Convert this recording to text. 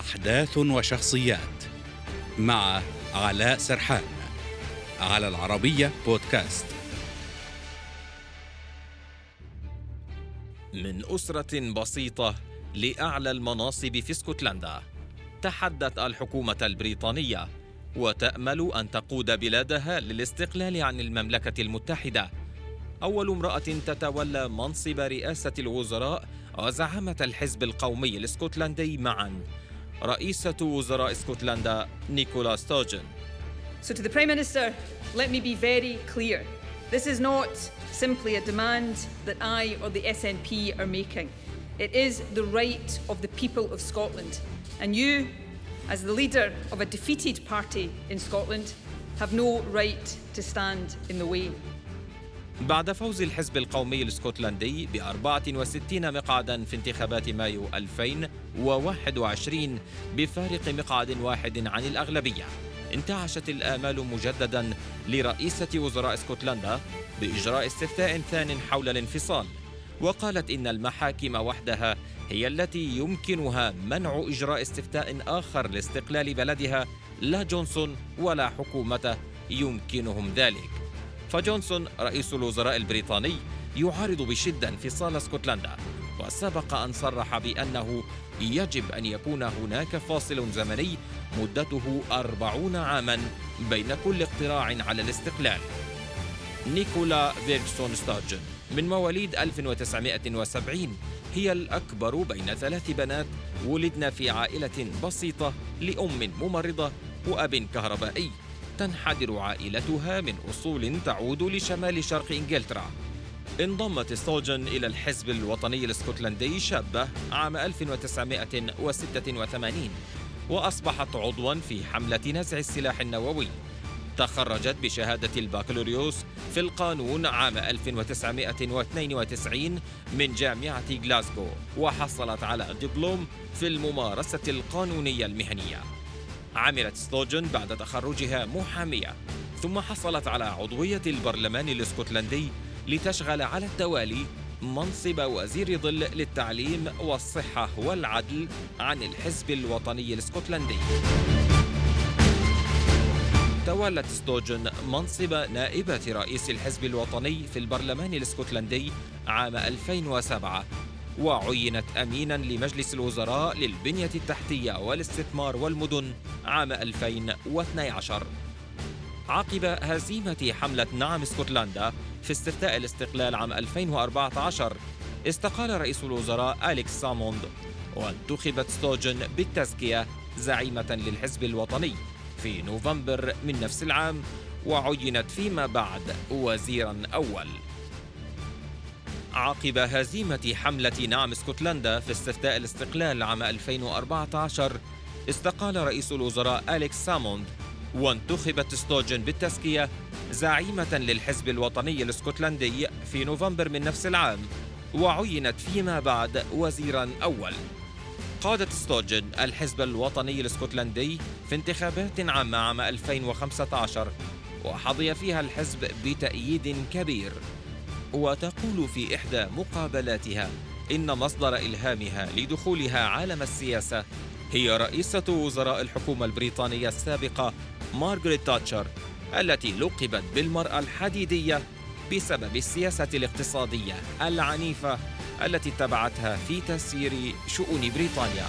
أحداث وشخصيات مع علاء سرحان على العربية بودكاست. من أسرة بسيطة لأعلى المناصب في اسكتلندا تحدت الحكومة البريطانية وتأمل أن تقود بلادها للاستقلال عن المملكة المتحدة. أول امرأة تتولى منصب رئاسة الوزراء وزعامة الحزب القومي الاسكتلندي معا. رئيسة وزراء اسكتلندا نيكولا ستوجن So, to the Prime Minister, let me be very clear. This is not simply a demand that I or the SNP are making. It is the right of the people of Scotland. And you, as the leader of a defeated party in Scotland, have no right to stand in the way. بعد فوز الحزب القومي الاسكتلندي ب 64 مقعدا في انتخابات مايو 2021 بفارق مقعد واحد عن الأغلبية. انتعشت الآمال مجددا لرئيسة وزراء اسكتلندا بإجراء استفتاء ثان حول الانفصال. وقالت إن المحاكم وحدها هي التي يمكنها منع إجراء استفتاء آخر لاستقلال بلدها لا جونسون ولا حكومته يمكنهم ذلك. فجونسون رئيس الوزراء البريطاني يعارض بشدة انفصال اسكتلندا وسبق أن صرح بأنه يجب أن يكون هناك فاصل زمني مدته أربعون عاما بين كل اقتراع على الاستقلال. نيكولا فيرغسون ستورجن من مواليد 1970 هي الأكبر بين ثلاث بنات ولدن في عائلة بسيطة لأم ممرضة وأب كهربائي. تنحدر عائلتها من أصول تعود لشمال شرق إنجلترا. انضمت ستولجن إلى الحزب الوطني الاسكتلندي شابة عام 1986 وأصبحت عضوا في حملة نزع السلاح النووي. تخرجت بشهادة البكالوريوس في القانون عام 1992 من جامعة غلاسكو وحصلت على دبلوم في الممارسة القانونية المهنية. عملت ستورجن بعد تخرجها محامية ثم حصلت على عضوية البرلمان الإسكتلندي لتشغل على التوالي منصب وزير ظل للتعليم والصحة والعدل عن الحزب الوطني الإسكتلندي. تولت ستورجن منصب نائبة رئيس الحزب الوطني في البرلمان الإسكتلندي عام 2007 وعينت أمينا لمجلس الوزراء للبنية التحتية والاستثمار والمدن عام 2012 عقب هزيمة حملة نعم اسكتلندا في استفتاء الاستقلال عام 2014 استقال رئيس الوزراء أليكس سالموند وانتخبت ستورجن بالتزكية زعيمة للحزب الوطني في نوفمبر من نفس العام وعينت فيما بعد وزيرا أول. عقب هزيمة حملة نعم اسكتلندا في استفتاء الاستقلال عام 2014 استقال رئيس الوزراء أليكس سالموند وانتخبت ستورجن بالتزكية زعيمة للحزب الوطني الاسكتلندي في نوفمبر من نفس العام وعينت فيما بعد وزيرا أول. قادت ستورجن الحزب الوطني الاسكتلندي في انتخابات عامة عام 2015 وحظي فيها الحزب بتأييد كبير. وتقول في إحدى مقابلاتها إن مصدر إلهامها لدخولها عالم السياسة هي رئيسة وزراء الحكومة البريطانية السابقة مارغريت تاتشر التي لقبت بالمرأة الحديدية بسبب السياسة الاقتصادية العنيفة التي اتبعتها في تسيير شؤون بريطانيا.